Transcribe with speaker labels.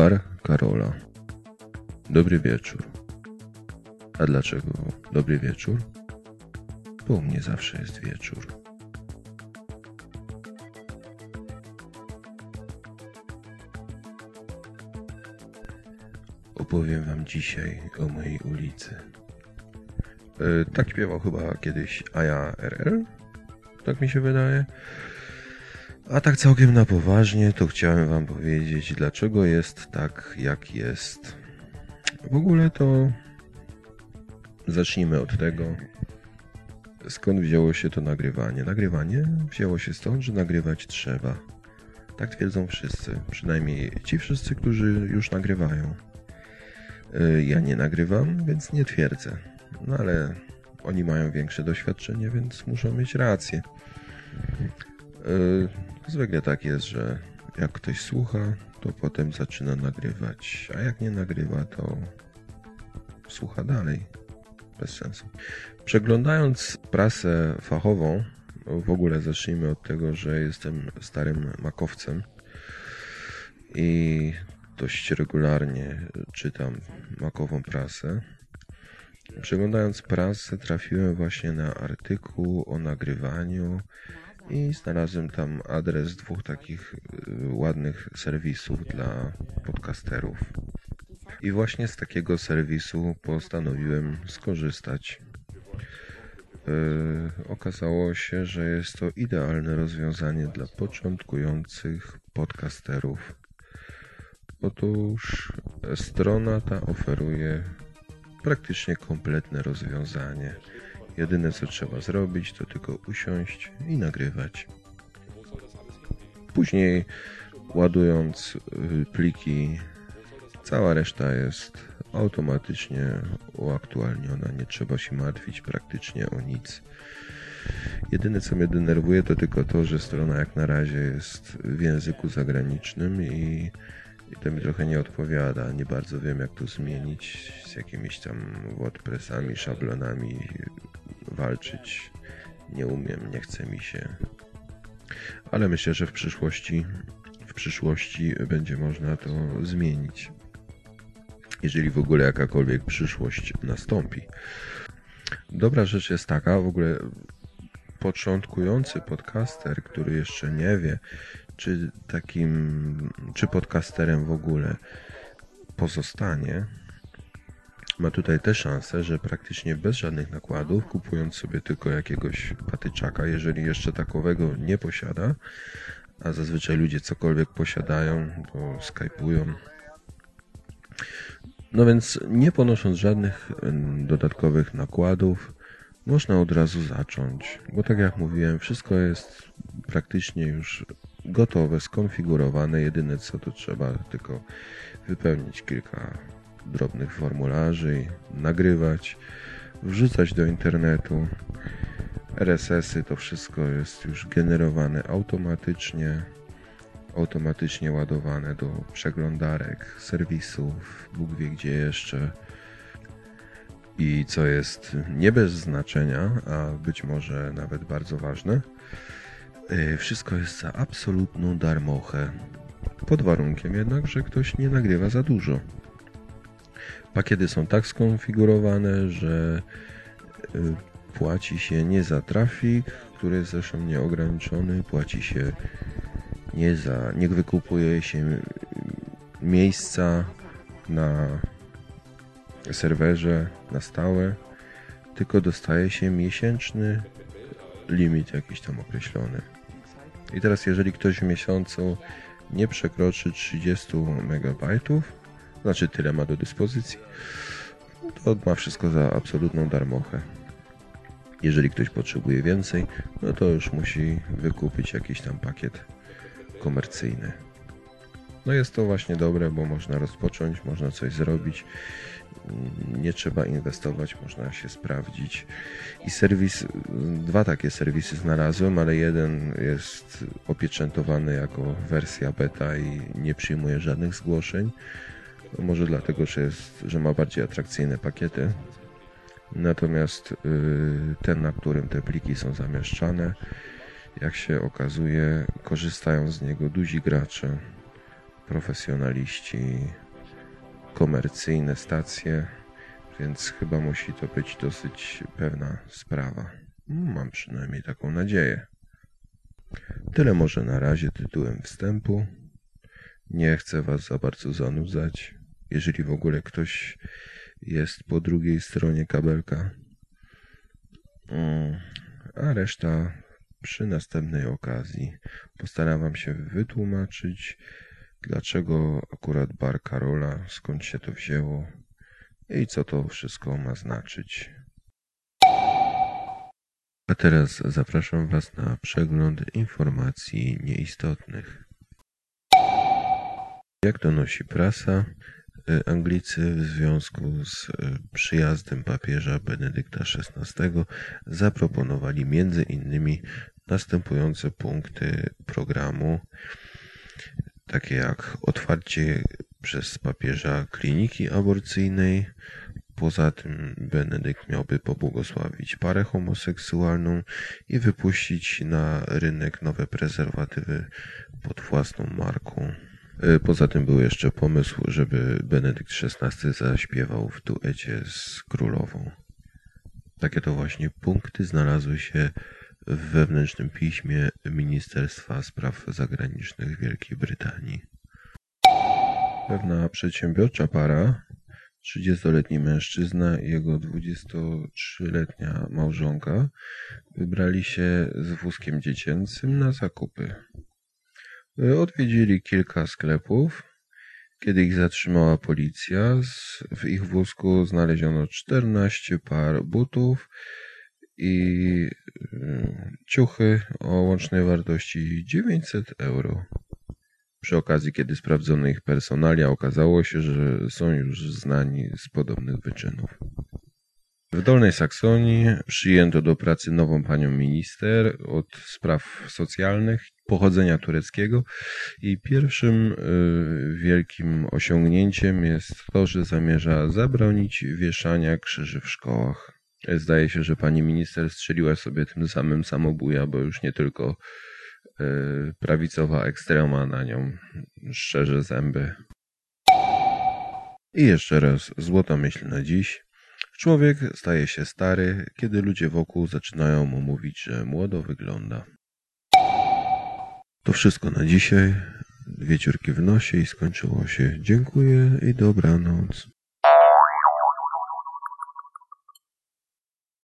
Speaker 1: Bar Karola. Dobry wieczór. A dlaczego dobry wieczór? Bo u mnie zawsze jest wieczór. Opowiem wam dzisiaj o mojej ulicy. E, tak śpiewał chyba kiedyś Aja RL. Tak mi się wydaje. A tak całkiem na poważnie, to chciałem wam powiedzieć, dlaczego jest tak, jak jest. W ogóle to zacznijmy od tego, skąd wzięło się to nagrywanie. Nagrywanie wzięło się stąd, że nagrywać trzeba. Tak twierdzą wszyscy, przynajmniej ci wszyscy, którzy już nagrywają. Y, Ja nie nagrywam, więc nie twierdzę. No ale oni mają większe doświadczenie, więc muszą mieć rację. Zwykle tak jest, że jak ktoś słucha, to potem zaczyna nagrywać, a jak nie nagrywa, to słucha dalej. Bez sensu. Przeglądając prasę fachową, w ogóle zacznijmy od tego, że jestem starym makowcem i dość regularnie czytam makową prasę. Przeglądając prasę, trafiłem właśnie na artykuł o nagrywaniu i znalazłem tam adres dwóch takich y, ładnych serwisów dla podcasterów. I właśnie z takiego serwisu postanowiłem skorzystać. Yy, okazało się, że jest to idealne rozwiązanie dla początkujących podcasterów. Otóż strona ta oferuje praktycznie kompletne rozwiązanie. Jedyne co trzeba zrobić, to tylko usiąść i nagrywać. Później, ładując y, pliki, cała reszta jest automatycznie uaktualniona. Nie trzeba się martwić praktycznie o nic. Jedyne co mnie denerwuje, to tylko to, że strona jak na razie jest w języku zagranicznym i, i to mi trochę nie odpowiada. Nie bardzo wiem, jak to zmienić z jakimiś tam WordPressami, szablonami walczyć. Nie umiem, nie chce mi się. Ale myślę, że w przyszłości, w przyszłości będzie można to zmienić. Jeżeli w ogóle jakakolwiek przyszłość nastąpi. Dobra rzecz jest taka, w ogóle początkujący podcaster, który jeszcze nie wie, czy takim, czy podcasterem w ogóle pozostanie, ma tutaj tę szansę, że praktycznie bez żadnych nakładów, kupując sobie tylko jakiegoś patyczaka, jeżeli jeszcze takowego nie posiada, a zazwyczaj ludzie cokolwiek posiadają, to skypują. No więc nie ponosząc żadnych dodatkowych nakładów, można od razu zacząć, bo tak jak mówiłem, wszystko jest praktycznie już gotowe, skonfigurowane. Jedyne co to trzeba tylko wypełnić kilka drobnych formularzy, nagrywać, wrzucać do internetu. RSS-y to wszystko jest już generowane automatycznie, automatycznie ładowane do przeglądarek, serwisów, Bóg wie gdzie jeszcze. I co jest nie bez znaczenia, a być może nawet bardzo ważne, wszystko jest za absolutną darmochę. Pod warunkiem jednak, że ktoś nie nagrywa za dużo. Pakiety są tak skonfigurowane, że y, płaci się nie za trafik, który jest zresztą nieograniczony, płaci się nie za, nie wykupuje się miejsca na serwerze na stałe, tylko dostaje się miesięczny limit jakiś tam określony. I teraz jeżeli ktoś w miesiącu nie przekroczy 30 MB, znaczy tyle ma do dyspozycji, to ma wszystko za absolutną darmochę. Jeżeli ktoś potrzebuje więcej, no to już musi wykupić jakiś tam pakiet komercyjny. No jest to właśnie dobre, bo można rozpocząć, można coś zrobić, nie trzeba inwestować, można się sprawdzić. I serwis, dwa takie serwisy znalazłem, ale jeden jest opieczętowany jako wersja beta i nie przyjmuje żadnych zgłoszeń. No może dlatego, że, jest, że ma bardziej atrakcyjne pakiety. Natomiast yy, ten, na którym te pliki są zamieszczane, jak się okazuje, korzystają z niego duzi gracze. Profesjonaliści, komercyjne stacje, więc chyba musi to być dosyć pewna sprawa. Mam przynajmniej taką nadzieję. Tyle może na razie tytułem wstępu. Nie chcę Was za bardzo zanudzać. Jeżeli w ogóle ktoś jest po drugiej stronie kabelka. Mm, a reszta przy następnej okazji postaram się wytłumaczyć, dlaczego akurat bar Karola, skąd się to wzięło i co to wszystko ma znaczyć. A teraz zapraszam Was na przegląd informacji nieistotnych. Jak donosi prasa, y, Anglicy w związku z y, przyjazdem papieża Benedykta XVI zaproponowali między innymi następujące punkty programu, takie jak otwarcie przez papieża kliniki aborcyjnej. Poza tym Benedykt miałby pobłogosławić parę homoseksualną i wypuścić na rynek nowe prezerwatywy pod własną marką. E, poza tym był jeszcze pomysł, żeby Benedykt XVI zaśpiewał w duecie z królową. Takie to właśnie punkty znalazły się w wewnętrznym piśmie Ministerstwa Spraw Zagranicznych Wielkiej Brytanii. Pewna przedsiębiorcza para, 30-letni mężczyzna i jego 23-letnia małżonka, wybrali się z wózkiem dziecięcym na zakupy. Odwiedzili kilka sklepów. Kiedy ich zatrzymała policja, w ich wózku znaleziono 14 par butów i y, ciuchy o łącznej wartości 900 euro. Przy okazji, kiedy sprawdzono ich personalia, okazało się, że są już znani z podobnych wyczynów. W Dolnej Saksonii przyjęto do pracy nową panią minister od spraw socjalnych pochodzenia tureckiego i pierwszym y, wielkim osiągnięciem jest to, że zamierza zabronić wieszania krzyży w szkołach. Zdaje się, że pani minister strzeliła sobie tym samym samobuja, bo już nie tylko y, prawicowa ekstrema na nią szczerze zęby. I jeszcze raz złota myśl na dziś. Człowiek staje się stary, kiedy ludzie wokół zaczynają mu mówić, że młodo wygląda. To wszystko na dzisiaj. Dwie ciurki w nosie i skończyło się. Dziękuję i dobranoc.